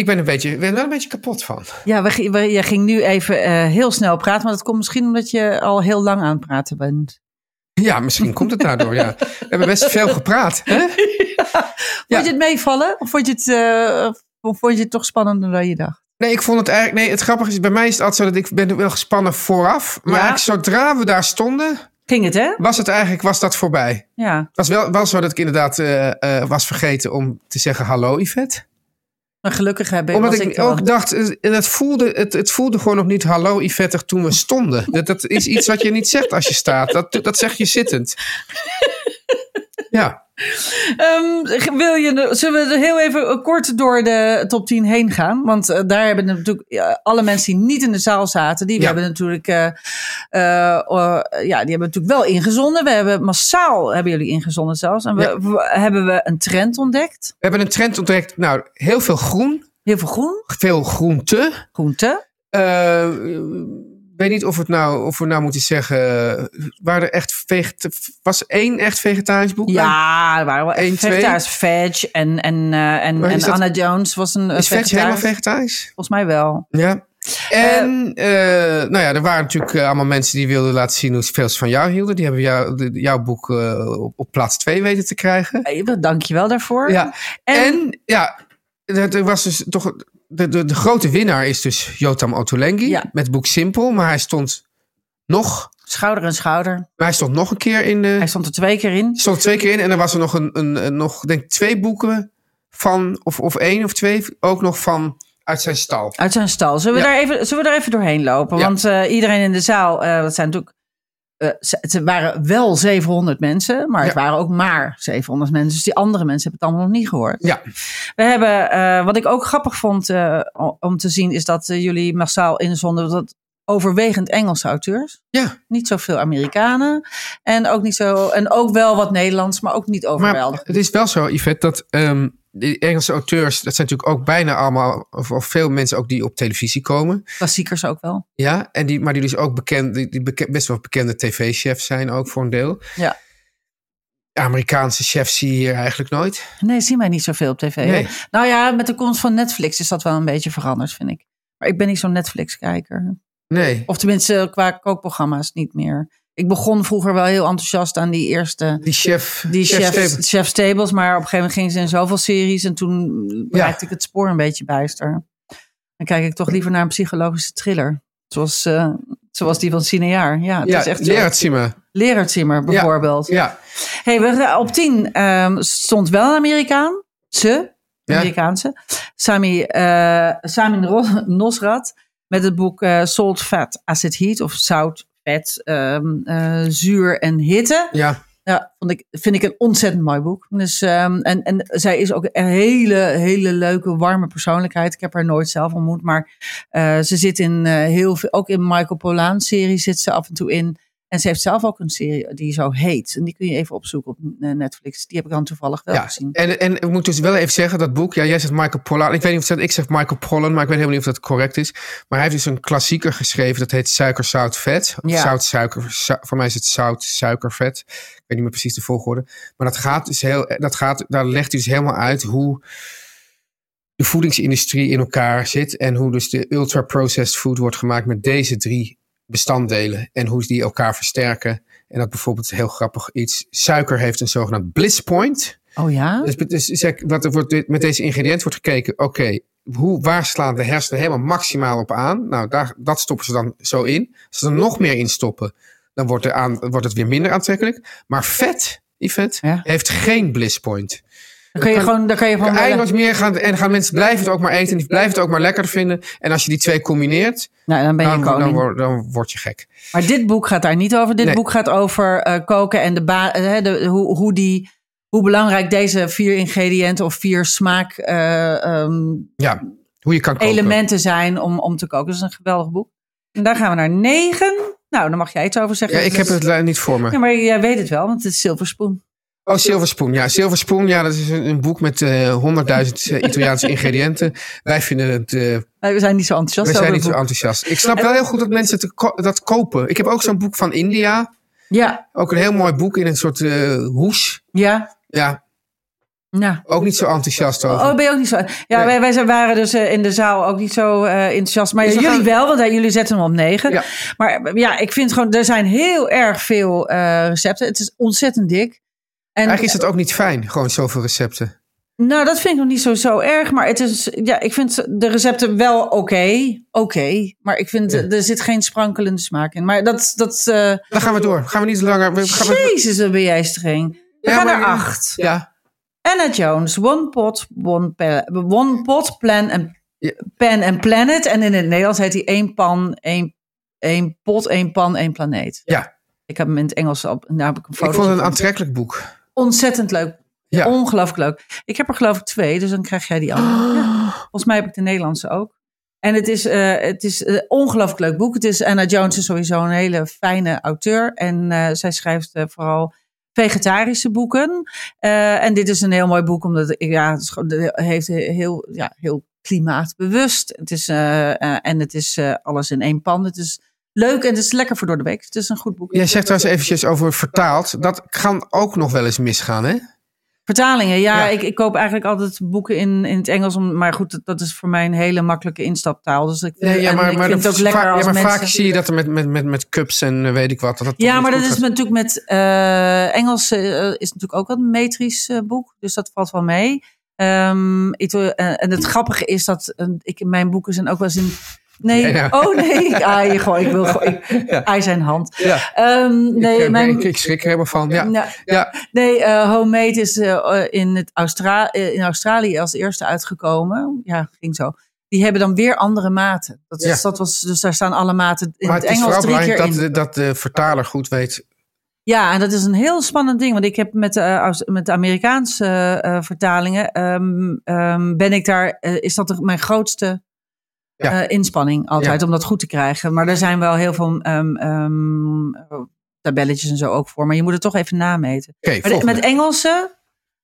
ik ben, een beetje, ben er wel een beetje kapot van. ja, we, je ging nu even eh, heel snel praten. Maar dat komt misschien omdat je al heel lang aan het praten bent. Ja, misschien komt het daardoor, ja. We hebben best veel gepraat, hè? Vond je het meevallen? Of vond je het, eh, of vond je het toch spannender dan je dacht? Nee, ik vond het eigenlijk... Nee, het grappige is, bij mij is het altijd zo dat ik ben wel gespannen vooraf. Maar Ja. zodra we daar stonden, Ging het, hè? was het eigenlijk was dat voorbij. Ja. Het was wel, wel zo dat ik inderdaad eh, was vergeten om te zeggen hallo Yvette. Maar gelukkig heb ik, Omdat ik, ook dacht, eh, en het voelde, het, het voelde gewoon nog niet hallo Yvette toen we stonden. Dat, dat is iets wat je niet zegt als je staat. Dat, dat zeg je zittend. Ja, Ehm, wil je, zullen we heel even kort door de top 10 heen gaan? Want eh, daar hebben natuurlijk alle mensen die niet in de zaal zaten, die Ja. hebben natuurlijk, eh, eh, eh, ja, die hebben natuurlijk wel ingezonden. We hebben massaal hebben jullie ingezonden zelfs. En we, Ja. we- hebben we een trend ontdekt. we hebben een trend ontdekt. Nou, heel veel groen, Heel veel groen, veel groente. groente. Ik weet niet of, het nou, of we nou moeten zeggen, waren er echt veget was één echt vegetarisch boek? Ja, er waren wel echt twee. vegetarisch veg. En, en, eh, en, en dat- Anna Jones was een eh, Is veg helemaal vegetarisch. Volgens mij wel. Ja. En eh, nou ja, er waren natuurlijk allemaal mensen die wilden laten zien hoe veel ze van jou hielden. Die hebben jou, jouw boek op, op plaats 2 weten te krijgen. Dank je wel daarvoor. Ja. En, ja, er, er was dus toch. De, de, de grote winnaar is dus Jotam Ottolenghi Ja. met boek Simpel. Maar hij stond nog. Schouder en schouder. Maar hij stond nog een keer in de. Hij stond er twee keer in. stond er twee keer in. En er was er nog een, een, een- nog denk ik twee boeken van, of, of één of twee, ook nog van uit zijn stal. Uit zijn stal. Zullen we, Ja. daar, even, zullen we daar even doorheen lopen? Ja. Want eh, iedereen in de zaal, eh, dat zijn natuurlijk. Eh, ze- het waren wel 700 mensen, maar het Ja. waren ook maar 700 mensen. Dus die andere mensen hebben het allemaal nog niet gehoord. Ja, We hebben, eh, wat ik ook grappig vond eh, om te zien, is dat jullie massaal inzonden dat overwegend Engelse auteurs. ja. Niet zoveel Amerikanen. En ook, niet zo, en ook wel wat Nederlands, maar ook niet Maar overweldigend. het is wel zo, Yvette, dat ehm die Engelse auteurs, dat zijn natuurlijk ook bijna allemaal, of, of veel mensen ook die op televisie komen. Klassiekers ook wel. Ja, en die, maar die dus ook bekend, die, die best wel bekende tv-chefs zijn ook voor een deel. Ja. Amerikaanse chefs zie je hier eigenlijk nooit. Nee, zien wij niet zoveel op tv. Nee. Nou ja, met de komst van Netflix is dat wel een beetje veranderd, vind ik. Maar ik ben niet zo'n Netflix-kijker. Nee. Of tenminste qua kookprogramma's niet meer. Ik begon vroeger wel heel enthousiast aan die eerste... Die chef. Die chef chef, Stables, maar op een gegeven moment gingen ze in zoveel series en toen raakte ik het spoor een beetje bijster. Dan kijk ik toch liever naar een psychologische thriller. Zoals, eh, zoals die van Cineaar. Ja, het Ja, is echt zien me. Lerardzimmer bijvoorbeeld. Ja. Hey, we, op 10 ehm, stond wel een Amerikaan. Ze, Ja. Amerikaanse. Sami, eh Sami Nosrat. Met het boek eh, Salt, Fat, Acid, Heat. Of zout, vet, ehm, eh, zuur en hitte. Ja. Ja, vond ik, vind ik een ontzettend mooi boek. Dus, ehm, en, en zij is ook een hele, hele leuke, warme persoonlijkheid. Ik heb haar nooit zelf ontmoet, maar eh, ze zit in heel veel, ook in Michael Pollaan serie zit ze af en toe in. En ze heeft zelf ook een serie die zo heet. En die kun je even opzoeken op eh, Netflix. Die heb ik dan toevallig wel Ja, gezien. en, en ik moet dus wel even zeggen, dat boek, ja, jij zegt Michael Pollan. Ik weet niet of dat, ik zeg Michael Pollan, maar ik weet helemaal niet of dat correct is. Maar hij heeft dus een klassieker geschreven, dat heet Suiker, Zout, Vet. Of Ja. Zout, Suiker, zu- voor mij is het Zout, Suiker, Vet. Ik weet niet meer precies de volgorde. Maar dat gaat dus heel, dat gaat, daar legt hij dus helemaal uit hoe de voedingsindustrie in elkaar zit. En hoe dus de ultra-processed food wordt gemaakt met deze drie bestanddelen. En hoe die elkaar versterken. En dat bijvoorbeeld heel grappig iets. Suiker heeft een zogenaamd bliss point. Oh ja? Dus, dus zeg, wat er wordt, met deze ingrediënten wordt gekeken, oké, hoe waar slaan de hersenen helemaal maximaal op aan? Nou, daar, dat stoppen ze dan zo in. Als ze er nog meer in stoppen, dan wordt, er aan, wordt het weer minder aantrekkelijk. Maar vet, Yvette, Ja. heeft geen bliss point. Dan kan je gewoon, dan kan je gewoon Eindeloos meer gaan, en gaan mensen blijven het ook maar eten en die blijven het ook maar lekker vinden. En als je die twee combineert, nou, dan ben je dan, koning. dan, word, dan word je gek. Maar dit boek gaat daar niet over. Dit Nee. boek gaat over eh, koken en de ba- eh, de, hoe, hoe, die, hoe belangrijk deze vier ingrediënten of vier smaak eh, ehm, Ja, hoe je kan koken. elementen zijn om, om te koken. Dat is een geweldig boek. En daar gaan we naar negen. Nou, dan mag jij iets over zeggen. Ja, ik heb het niet voor me. Ja, maar jij weet het wel, want het is Silver Spoon. Oh, Silver Spoon. Ja, Silver Spoon. Ja, dat is een, een boek met eh, honderdduizend eh, Italiaanse ingrediënten. Wij vinden het. eh, Nee, we zijn niet zo enthousiast we zijn niet zo enthousiast. Ik snap wel heel goed dat mensen ko- dat kopen. Ik heb ook zo'n boek van India. Ja, Ook een heel mooi boek in een soort hoes. ja, Ja, ja. ook niet zo enthousiast over. Oh, ben je ook niet zo? Ja, Nee. wij, wij waren dus in de zaal ook niet zo enthousiast. Maar jullie gaan- wel, want jullie zetten hem op negen. Ja. Maar ja, ik vind gewoon, er zijn heel erg veel recepten. Het is ontzettend dik. En, Eigenlijk is het ook niet fijn, gewoon zoveel recepten. Nou, dat vind ik nog niet zo, zo erg. Maar het is, ja, ik vind de recepten wel oké. Oké. maar ik vind, Ja. er zit geen sprankelende smaak in. Maar dat, dat eh, Dan gaan we door. Gaan we niet langer. We gaan Jezus, dan ben jij streng. We Ja, gaan naar acht. Ja, Anna Jones, One Pot, One, one pot Plan and. Pan and Planet. En in het Nederlands heet hij één pan, één, één pot, één pan, één planeet. ja. Ik heb hem in het Engels op. Heb ik een Ik vond het een aantrekkelijk boek. Ontzettend leuk. Ja. Ongelooflijk leuk. Ik heb er geloof ik twee, dus dan krijg jij die andere. Ja. Volgens mij heb ik de Nederlandse ook. En het is, eh, het is een ongelooflijk leuk boek. Het is, Anna Jones is sowieso een hele fijne auteur. En eh, zij schrijft eh, vooral vegetarische boeken. Eh, en dit is een heel mooi boek, omdat ja, het is gewoon- het heeft heel, ja, heel klimaatbewust. Het is, eh, eh, en het is eh, alles in één pan. Het is leuk en het is lekker voor door de week. Het is een goed boek. Jij zegt trouwens eventjes over vertaald. Dat kan ook nog wel eens misgaan, hè? Vertalingen, ja, Ja. Ik, ik koop eigenlijk altijd boeken in, in het Engels. Om, maar goed, dat, is voor mij een hele makkelijke instaptaal. Dus ik, Nee, ja, maar, ik maar, vind dat het ook lekker va- als ja, maar mensen... vaak zie je dat er met, met, met, met cups en eh, weet ik wat. Dat ja, maar dat is natuurlijk met eh, Engels eh, is natuurlijk ook wel een metrisch eh, boek. Dus dat valt wel mee. Ehm, ik, eh, en het grappige is dat eh, ik, mijn boeken zijn ook wel eens in... Nee, Ja, ja. oh nee. Ah, je, gewoon, ik wil gewoon... Ik, Hij zijn hand. Ja. Ehm, nee, ik, eh, mijn, ik, ik schrik er helemaal van. Ja. Nou, Ja. Nee, Homemade is eh, in, het Austra in Australië als eerste uitgekomen. Ja, ging zo. Die hebben dan weer andere maten. Dat, is, Ja. dat was, dus daar staan alle maten in Maar het het is Engels vooral drie keer belangrijk in. dat, de- dat de vertaler goed weet. Ja, en dat is een heel spannend ding. Want ik heb met de, met de Amerikaanse vertalingen... ehm, ehm, ben ik daar... is dat de- mijn grootste Ja. eh, inspanning altijd Ja. om dat goed te krijgen. Maar er zijn wel heel veel ehm, ehm, tabelletjes en zo ook voor. Maar je moet het toch even nameten. Oké, Maar de- met Engelse,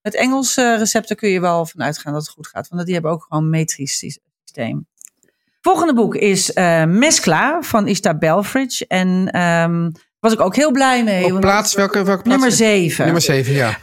met Engelse recepten kun je wel vanuit gaan dat het goed gaat. Want die hebben ook gewoon een metrisch sy- systeem. Volgende boek is eh Mescla van Ista Belfridge. En ehm was ik ook heel blij mee. Op plaats, welke, welke plaats? nummer 7. Nummer 7, ja.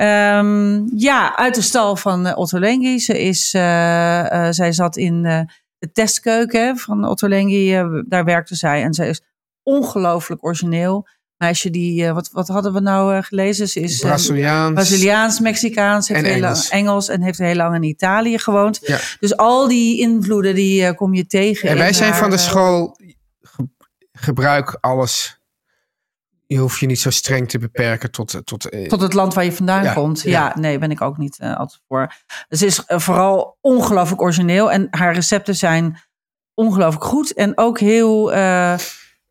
Ja, uit de stal van eh, Otto Lengi. Ze is, zij zat in de testkeuken van Otto Lengi, eh, daar werkte zij. En zij is ongelooflijk origineel. Meisje die, eh, wat, wat hadden we nou eh, gelezen? Ze is Braziliaans. Braziliaans, Mexicaans, heeft En heel lang- Engels. En heeft heel lang in Italië gewoond. Ja. Dus al die invloeden die kom je tegen. En wij zijn haar, van de school, ge- gebruik alles. Je hoeft je niet zo streng te beperken tot... tot, eh, Tot het land waar je vandaan Ja, komt. ja. Ja, nee, ben ik ook niet eh, altijd voor. Dus ze is eh, vooral ongelooflijk origineel. En haar recepten zijn ongelooflijk goed. En ook heel... eh,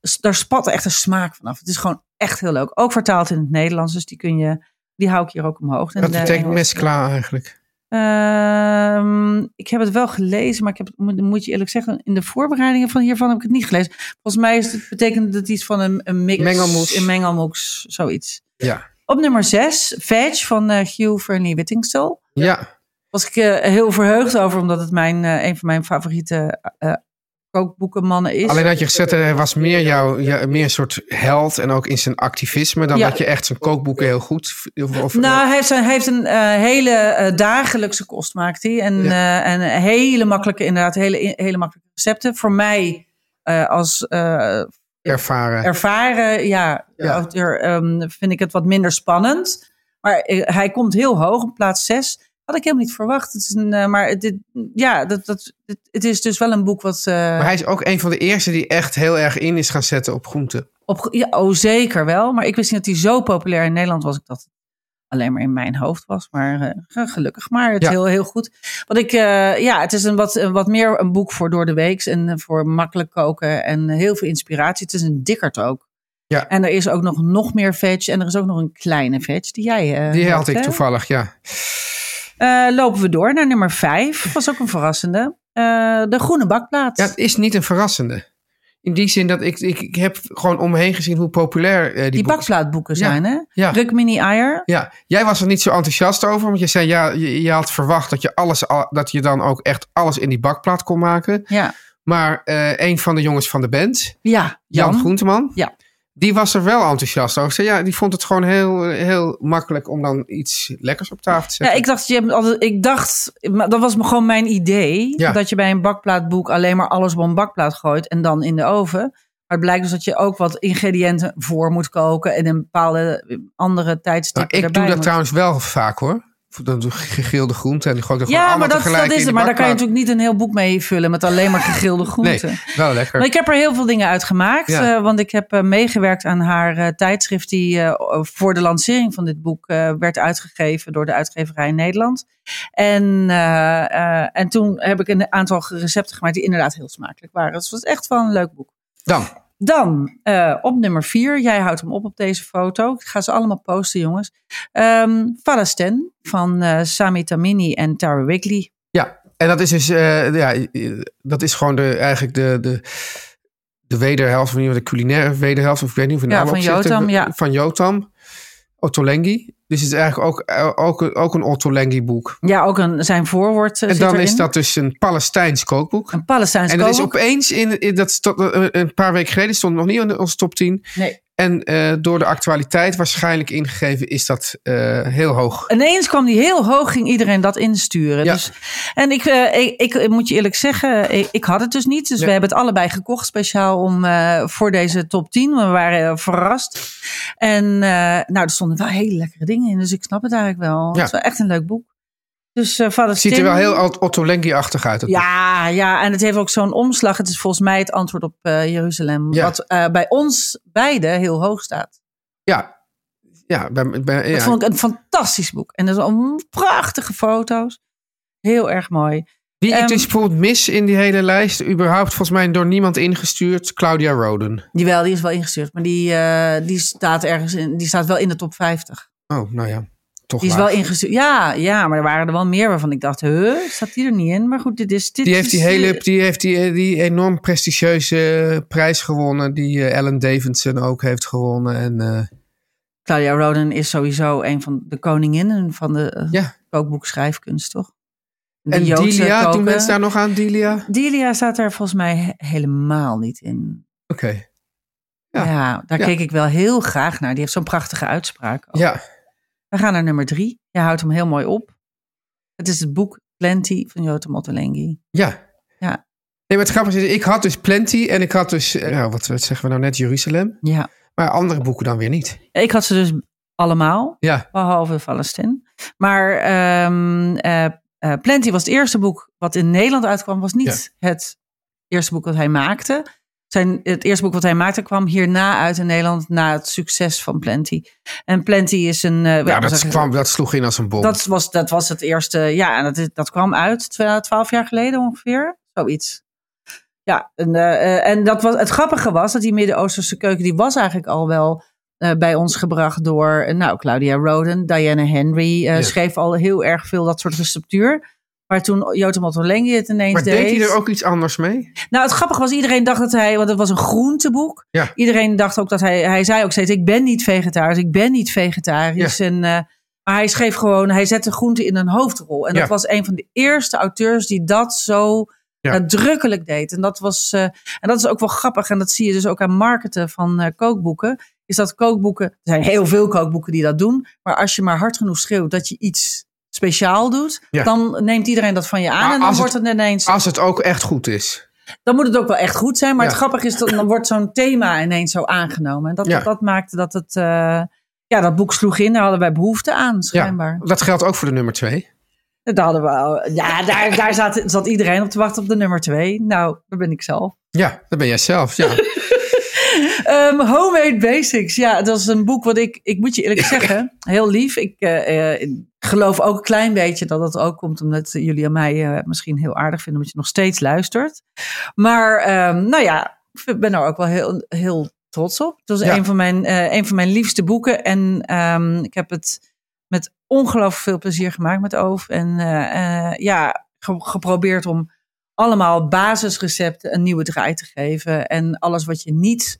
s- daar spat echt een smaak vanaf. Het is gewoon echt heel leuk. Ook vertaald in het Nederlands. Dus die kun je... Die hou ik hier ook omhoog. De betekent Engels- mescla eigenlijk? Ehm, ik heb het wel gelezen, maar ik heb het, moet, je eerlijk zeggen, in de voorbereidingen van hiervan heb ik het niet gelezen. Volgens mij is het, betekent het iets van een, een mix. Mengelmoes. Een mengelmoes, zoiets. Ja. Op nummer 6, Veg van eh, Hugh Verney Whittingstall. Ja, Was ik eh, heel verheugd over, omdat het mijn, eh, een van mijn favoriete kookboekenmannen is. alleen had je gezegd, hij was meer, jouw, ja, meer een soort held en ook in zijn activisme dan Ja. dat je echt zijn kookboeken heel goed... Of, Nou, hij heeft, een- hij heeft een eh, hele eh, dagelijkse kost, maakt hij. En, Ja. eh, en hele makkelijke, inderdaad, hele, hele makkelijke recepten. Voor mij eh, als eh, ervaren. ervaren ja, auteur ehm, vind ik het wat minder spannend. Maar eh, hij komt heel hoog op plaats 6. Had ik helemaal niet verwacht. Het is een, eh, maar dit, ja, dat, dat, het, het is dus wel een boek wat... eh, maar hij is ook een van de eerste die echt heel erg in is gaan zetten op groenten. op, ja, oh, zeker wel. Maar ik wist niet dat hij zo populair in Nederland was. Ik dat alleen maar in mijn hoofd was. Maar eh, gelukkig maar. Het is Ja. heel, heel goed. Want ik, ja, het is een wat, een wat meer een boek voor door de weeks. En voor makkelijk koken. En heel veel inspiratie. Het is een dikkerd ook. Ja. En er is ook nog, nog meer veg. En er is ook nog een kleine veg die jij Die had ik hè? toevallig, ja. Eh, lopen we door naar nummer vijf. Was ook een verrassende. Eh, de groene bakplaat. Ja, het is niet een verrassende. In die zin dat ik, ik, ik heb gewoon om me heen gezien hoe populair eh, die, die boeken bakplaatboeken Ja. zijn, hè? Ja. Rukmini Eier. Ja, jij was er niet zo enthousiast over, want je zei ja, je, je had verwacht dat je alles, al- dat je dan ook echt alles in die bakplaat kon maken. Ja. Maar eh, een van de jongens van de band, Ja. Jan, Groenteman, Ja. Die was er wel enthousiast over. Zei, ja, die vond het gewoon heel, heel makkelijk om dan iets lekkers op tafel te Ja, zetten. ik dacht, je hebt altijd, ik dacht, maar dat was gewoon mijn idee, Ja. dat je bij een bakplaatboek alleen maar alles op een bakplaat gooit en dan in de oven. Maar het blijkt dus dat je ook wat ingrediënten voor moet koken en een bepaalde andere Nou, tijdstippen ik erbij doe dat moet. trouwens wel vaak hoor. Dan gegrilde groenten en die Ja, maar dat, is het. Maar daar kan je natuurlijk niet een heel boek mee vullen met alleen maar gegrilde groenten. Nee, wel lekker. Maar ik heb er heel veel dingen uit gemaakt. Ja. eh, want ik heb eh, meegewerkt aan haar eh, tijdschrift die voor de lancering van dit boek werd uitgegeven door de uitgeverij in Nederland. En, en toen heb ik een aantal recepten gemaakt die inderdaad heel smakelijk waren. Dus het was echt wel een leuk boek. Dan, Dan eh, op nummer vier. Jij houdt hem op op deze foto. Ik ga ze allemaal posten, jongens. Ehm Falasten van eh, Sami Tamini en Tara Wigley. Ja, en dat is dus, eh, ja, dat is gewoon de, eigenlijk de, de, de wederhelft, niet, de culinaire wederhelft, of ik weet niet of Ja, van Jotam, ja. Van Jotam, Ottolenghi. Dus het is eigenlijk ook, eh, ook, ook een Ottolenghi boek. Ja, ook een, zijn voorwoord eh, En dan is dat dus een Palestijns kookboek. Een Palestijns En dat is kookboek. opeens, in, in dat stond, eh, een paar weken geleden, stond nog niet in onze top 10. Nee. En eh, door de actualiteit waarschijnlijk ingegeven is dat eh, heel hoog. Ineens kwam die heel hoog, ging iedereen dat insturen. Ja. Dus, en ik, eh, ik, ik moet je eerlijk zeggen, ik, ik had het dus niet. Dus Nee. we hebben het allebei gekocht, speciaal om, voor deze top 10. We waren verrast. En nou, er stonden wel hele lekkere dingen in, dus ik snap het eigenlijk wel. Het is wel echt een leuk boek. Dus uh, Het ziet er wel heel Ot- Ottolenghi-achtig uit. Ja, ja, en het heeft ook zo'n omslag. Het is volgens mij het antwoord op eh, Jeruzalem. Ja. Wat eh, bij ons beiden heel hoog staat. Ja, ja, bij, bij, ja. Dat vond ik een fantastisch boek. En er zijn prachtige foto's. Heel erg mooi. Wie ik Ehm, dus bijvoorbeeld mis in die hele lijst, überhaupt volgens mij door niemand ingestuurd, Claudia Roden. Die wel, die is wel ingestuurd. Maar die, eh, die staat ergens in. Die staat wel in de top 50. Oh, nou ja, toch Die is wel ingestuurd. Ja, ja, maar er waren er wel meer waarvan ik dacht, huh, staat die er niet in? Maar goed, dit is. Dit Die heeft die is, hele, eh, die heeft die, die enorm prestigieuze prijs gewonnen, die eh, Ellen Davidson ook heeft gewonnen. En eh, Claudia Roden is sowieso een van de koninginnen van de eh, ja, kookboekschrijfkunst, toch? En Delia, doen mensen daar nog aan, Delia? Delia staat er volgens mij he- helemaal niet in. Oké, Ja, Ja. daar Ja. keek ik wel heel graag naar. Die heeft zo'n prachtige uitspraak. ook. ja. We gaan naar nummer drie. Je houdt hem heel mooi op. Het is het boek Plenty van Jotam Ottolenghi. Ja. Ja. maar het grappige is, ik had dus Plenty en ik had dus, eh, nou, wat, wat zeggen we nou net, Jeruzalem. Ja. Maar andere boeken dan weer niet. Ik had ze dus allemaal, Ja, behalve Palestijn. Maar eh, eh, Plenty was het eerste boek wat in Nederland uitkwam. Was niet het eerste boek wat hij maakte. Zijn, het eerste boek wat hij maakte kwam hierna uit in Nederland na het succes van Plenty. En Plenty is een... eh, ja dat, kwam, dat sloeg in als een bom. dat, was, dat was het eerste... Ja, en dat, is- dat kwam uit twa- twaalf jaar geleden ongeveer. Zoiets. Ja, en, eh, en dat was, het grappige was dat die Midden-Oosterse keuken... die was eigenlijk al wel eh, bij ons gebracht door... nou, Claudia Roden, Diana Henry... Ja. schreef al heel erg veel dat soort receptuur... Maar toen Jota Ottolenghi het ineens maar deed... deed hij er ook iets anders mee? Nou, het grappige was, iedereen dacht dat hij, want het was een groenteboek. Ja. Iedereen dacht ook dat hij, hij zei ook steeds, ik ben niet vegetarisch, ik ben niet vegetarisch. En, eh, maar hij schreef gewoon, hij zette groente in een hoofdrol. En Ja. dat was een van de eerste auteurs die dat zo Ja. nadrukkelijk deed. En dat was, eh, en dat is ook wel grappig, en dat zie je dus ook aan marketen van eh, kookboeken. Is dat kookboeken, er zijn heel veel kookboeken die dat doen. Maar als je maar hard genoeg schreeuwt dat je iets speciaal doet, Ja. dan neemt iedereen dat van je aan. Maar en dan wordt het- het ineens Als het ook echt goed is. dan moet het ook wel echt goed zijn. Maar Ja. het grappige is dat dan wordt zo'n thema ineens zo aangenomen. En dat, Ja. dat maakte dat het. eh, ja, dat boek sloeg in. Daar hadden wij behoefte aan, schijnbaar. Ja, dat geldt ook voor de nummer twee. Daar hadden we al, ja, daar, daar zat, zat iedereen op te wachten op de nummer twee. Nou, daar ben ik zelf. Ja, dat ben jij zelf. Ja. Ehm, Homemade Basics. Ja, dat is een boek wat ik, ik moet je eerlijk zeggen, heel lief. Ik eh, eh, geloof ook een klein beetje dat het ook komt omdat jullie aan mij eh, misschien heel aardig vinden, omdat je nog steeds luistert. Maar ehm, nou ja, ik ben er ook wel heel, heel trots op. Het was Ja. een, van mijn, een van mijn liefste boeken. En ehm, ik heb het met ongelooflijk veel plezier gemaakt met Oof. En ja, ge- geprobeerd om allemaal basisrecepten een nieuwe draai te geven. En alles wat je niet,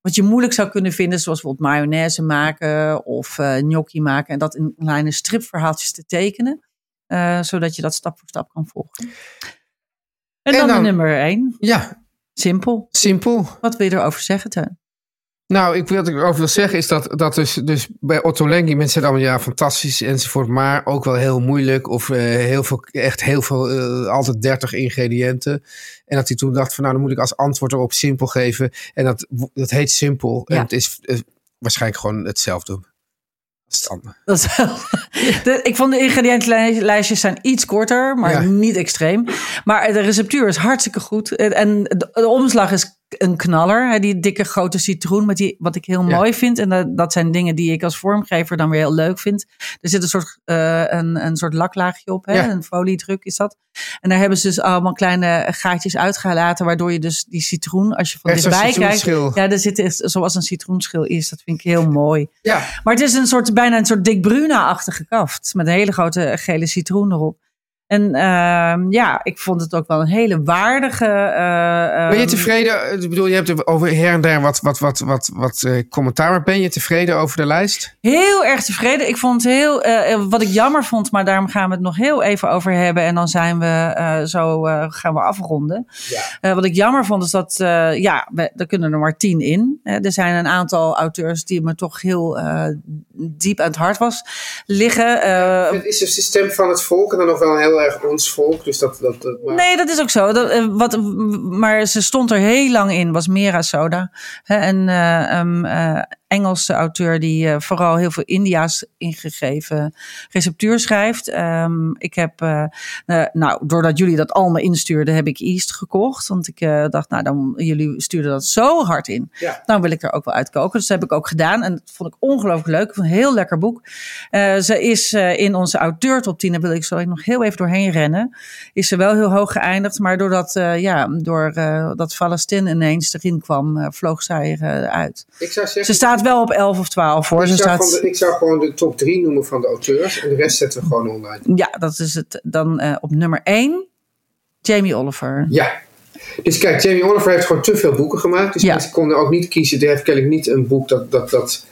wat je moeilijk zou kunnen vinden, zoals bijvoorbeeld mayonaise maken of eh gnocchi maken. En dat in kleine stripverhaaltjes te tekenen. eh, zodat je dat stap voor stap kan volgen. En, En dan, nummer één. ja, Simpel. simpel. Wat wil je erover zeggen, Teun? Nou, ik, wat ik erover wil zeggen is dat, dat dus, dus bij Otto Lengi mensen zeggen allemaal ja, fantastisch enzovoort, maar ook wel heel moeilijk of eh, heel veel, echt heel veel, eh, altijd 30 ingrediënten. En dat hij toen dacht van nou, dan moet ik als antwoord erop simpel geven. En dat, dat heet simpel. Ja. En het is eh, waarschijnlijk gewoon hetzelfde. Dat is wel- de, ik vond de ingrediëntenlijstjes zijn iets korter, maar Ja. niet extreem. Maar de receptuur is hartstikke goed. En- En de, de omslag is een knaller. Hè, Die dikke grote citroen, met die, wat ik heel Ja. mooi vind. En dat, dat zijn dingen die ik als vormgever dan weer heel leuk vind. Er zit een soort, eh, een, een soort laklaagje op, hè? Ja. een foliedruk is dat. En daar hebben ze dus allemaal kleine gaatjes uitgelaten, waardoor je dus die citroen, als je van Echt dichtbij kijkt, ja, er zit echt zoals een citroenschil is. Dat vind ik heel mooi. Ja, Maar het is een soort, bijna een soort Dick Bruna-achtige kaft. Met een hele grote gele citroen erop. En ehm, ja, ik vond het ook wel een hele waardige... eh, ben je ehm, tevreden? Ik bedoel, je hebt er over her en der wat, wat, wat, wat, wat eh, commentaar, maar ben je tevreden over de lijst? Heel erg tevreden. Ik vond het heel, eh, eh, wat ik jammer vond, maar daarom gaan we het nog heel even over hebben. En dan zijn we eh, zo eh, gaan we afronden. Eh, wat ik jammer vond is dat, eh, ja, we, er kunnen er maar tien in. Eh, er zijn een aantal auteurs die me toch heel eh, diep aan het hart was liggen. Eh, Het is de stem van het volk en dan nog wel heel erg ons volk. Dus dat, dat, dat maar- Nee, dat is ook zo. Dat, eh, wat, maar ze stond er heel lang in, was Mera Soda. Hè, een eh, um, eh, Engelse auteur die vooral heel veel India's ingegeven receptuur schrijft. Ehm, ik heb, nou, doordat jullie dat allemaal instuurden, heb ik East gekocht. Want ik dacht, nou, dan, jullie stuurden dat zo hard in. Ja. Nou wil ik er ook wel uitkoken. Dus dat heb ik ook gedaan. En dat vond ik ongelooflijk leuk. Ik Een heel lekker boek. Eh, ze is eh, in onze auteur top 10, daar wil ik zo nog heel even doorheen rennen. Is ze wel heel hoog geëindigd. Maar doordat, eh ja, door, dat Palestine ineens erin kwam, vloog zij eruit. Ik zou zeggen, Ze staat wel op 11 of 12 voor. ik, Ze zou staat, gewoon de- ik zou gewoon de top 3 noemen van de auteurs. En de rest zetten we gewoon online. ja, dat is het. Dan op nummer 1, Jamie Oliver. Ja. Dus kijk, Jamie Oliver heeft gewoon te veel boeken gemaakt. Dus Ja. mensen konden ook niet kiezen. Er heeft kennelijk niet een boek dat, dat, dat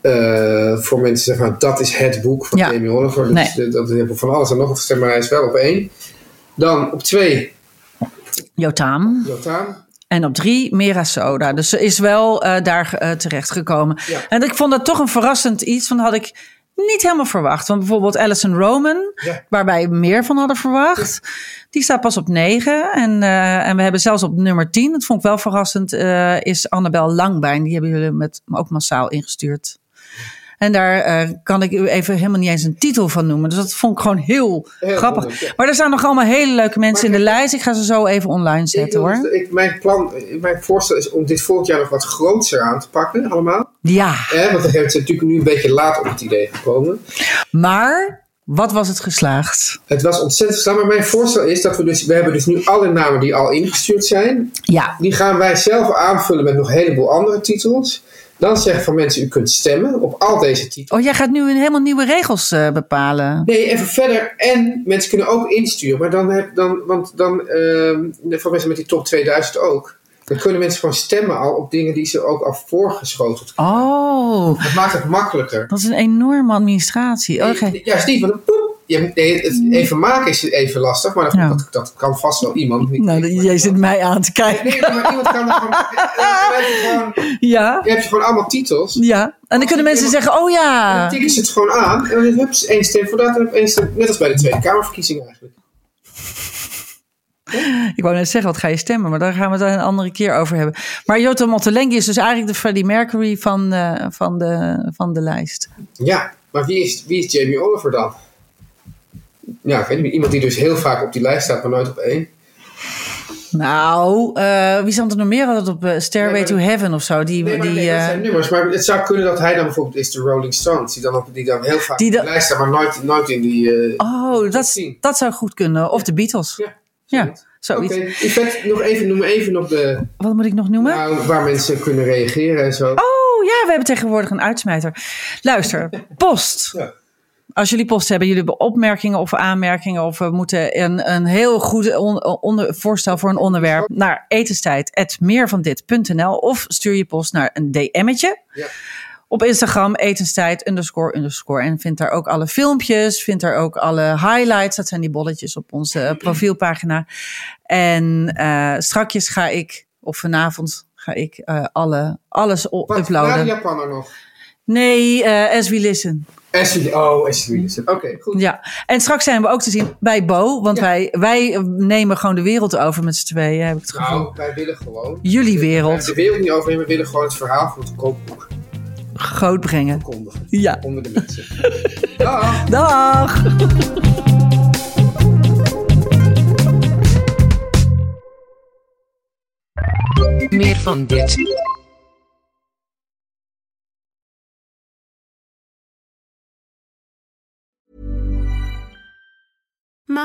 eh, voor mensen zeggen, van, dat is het boek van Ja. Jamie Oliver. Dus Nee. dat, van alles en nog wat stemmen, maar hij is wel op één. Dan op twee, Jotam. En op drie, Mera Soda. Dus ze is wel eh, daar eh, terechtgekomen. Ja. En ik vond dat toch een verrassend iets. Van had ik niet helemaal verwacht. Want bijvoorbeeld Alison Roman, Ja. waar wij meer van hadden verwacht, die staat pas op 9. En, eh, en we hebben zelfs op nummer 10, dat vond ik wel verrassend, eh, is Annabel Langbijn. Die hebben jullie met, ook massaal ingestuurd. En daar eh, kan ik u even helemaal niet eens een titel van noemen. Dus dat vond ik gewoon heel, Heel grappig. ja. Maar er staan nog allemaal hele leuke mensen Maar in de lijst. Ik ga ze zo even online zetten hoor. dus- ik, mijn plan, mijn voorstel is om dit volgend jaar nog wat groter aan te pakken, allemaal. Ja, Eh, want dan hebben ze natuurlijk nu een beetje laat op het idee gekomen. maar wat was het geslaagd? Het was ontzettend slaan, maar mijn voorstel is dat we dus, we hebben dus nu alle namen die al ingestuurd zijn. Ja, Die gaan wij zelf aanvullen met nog een heleboel andere titels. Dan zeggen van mensen, u kunt stemmen op al deze titels. oh jij gaat nu een helemaal nieuwe regels eh, bepalen. Nee, even verder. En mensen kunnen ook insturen. Maar dan, heb, dan want dan, ehm voor mensen met die top 2000 ook. Dan kunnen mensen gewoon stemmen al op dingen die ze ook al voorgeschoteld Oh, Dat maakt het makkelijker. dat is een enorme administratie. Oké. Nee, Juist niet, want dan. Je, nee, het even maken is even lastig, maar dat, Ja. dat, dat kan vast wel iemand. Niet Nou, maar jij iemand. zit mij aan te kijken. Nee, maar iemand kan er gewoon. Dan je Ja, je hebt je gewoon allemaal titels. ja. En dan kunnen mensen zeggen, oh Dan ja. tikken ze het gewoon aan. En dan heb je één stem voor dat en één stem. Net als bij de Tweede Kamerverkiezingen eigenlijk. Ik wou net zeggen, wat ga je stemmen? Maar daar gaan we het een andere keer over hebben. Maar Jota Mottolengi is dus eigenlijk de Freddie Mercury van, eh, van, de, van de lijst. Ja, maar wie is, wie is Jamie Oliver dan? Ja, ik weet niet. Iemand die dus heel vaak op die lijst staat, maar nooit op één. Nou, eh, wie stond er nog meer altijd op eh, Stairway Nee, to Heaven of zo? Die, Nee, die, nee, dat eh, zijn nummers. Maar het zou kunnen dat hij dan bijvoorbeeld is de Rolling Stones. Die dan, op, die dan heel vaak Die op die lijst staan, maar nooit, nooit in die... oh, dat, dat zou goed kunnen. Of de Beatles. Ja, Ja, zoiets. Oké, Yvette, nog even, noem even nog de, Wat moet ik nog noemen? nou, waar mensen kunnen reageren en zo. Oh ja, we hebben tegenwoordig een uitsmijter. Luister, post. Ja. Als jullie post hebben, jullie hebben opmerkingen of aanmerkingen... of we moeten een, een heel goed on- onder, voorstel voor een onderwerp... naar etenstijd.meervandit.nl of stuur je post naar een DM'tje. Ja. Op Instagram etenstijd underscore underscore. En vind daar ook alle filmpjes, vind daar ook alle highlights. Dat zijn die bolletjes op onze eh, profielpagina. En eh strakjes ga ik, of vanavond ga ik eh, alle, alles o- Wat, uploaden. Japaner nog? Nee, eh as we listen. Ashley, oh, Ashley. Oké, goed. Ja, en straks zijn we ook te zien bij Bo. Want Ja. wij, wij nemen gewoon de wereld over met z'n tweeën, heb ik het gevoel. Nou, wij willen gewoon... Jullie wereld De wereld niet overnemen, we willen gewoon het verhaal van het kookboek groot brengen. Ja. Onder de mensen. Dag! Dag! Meer van dit.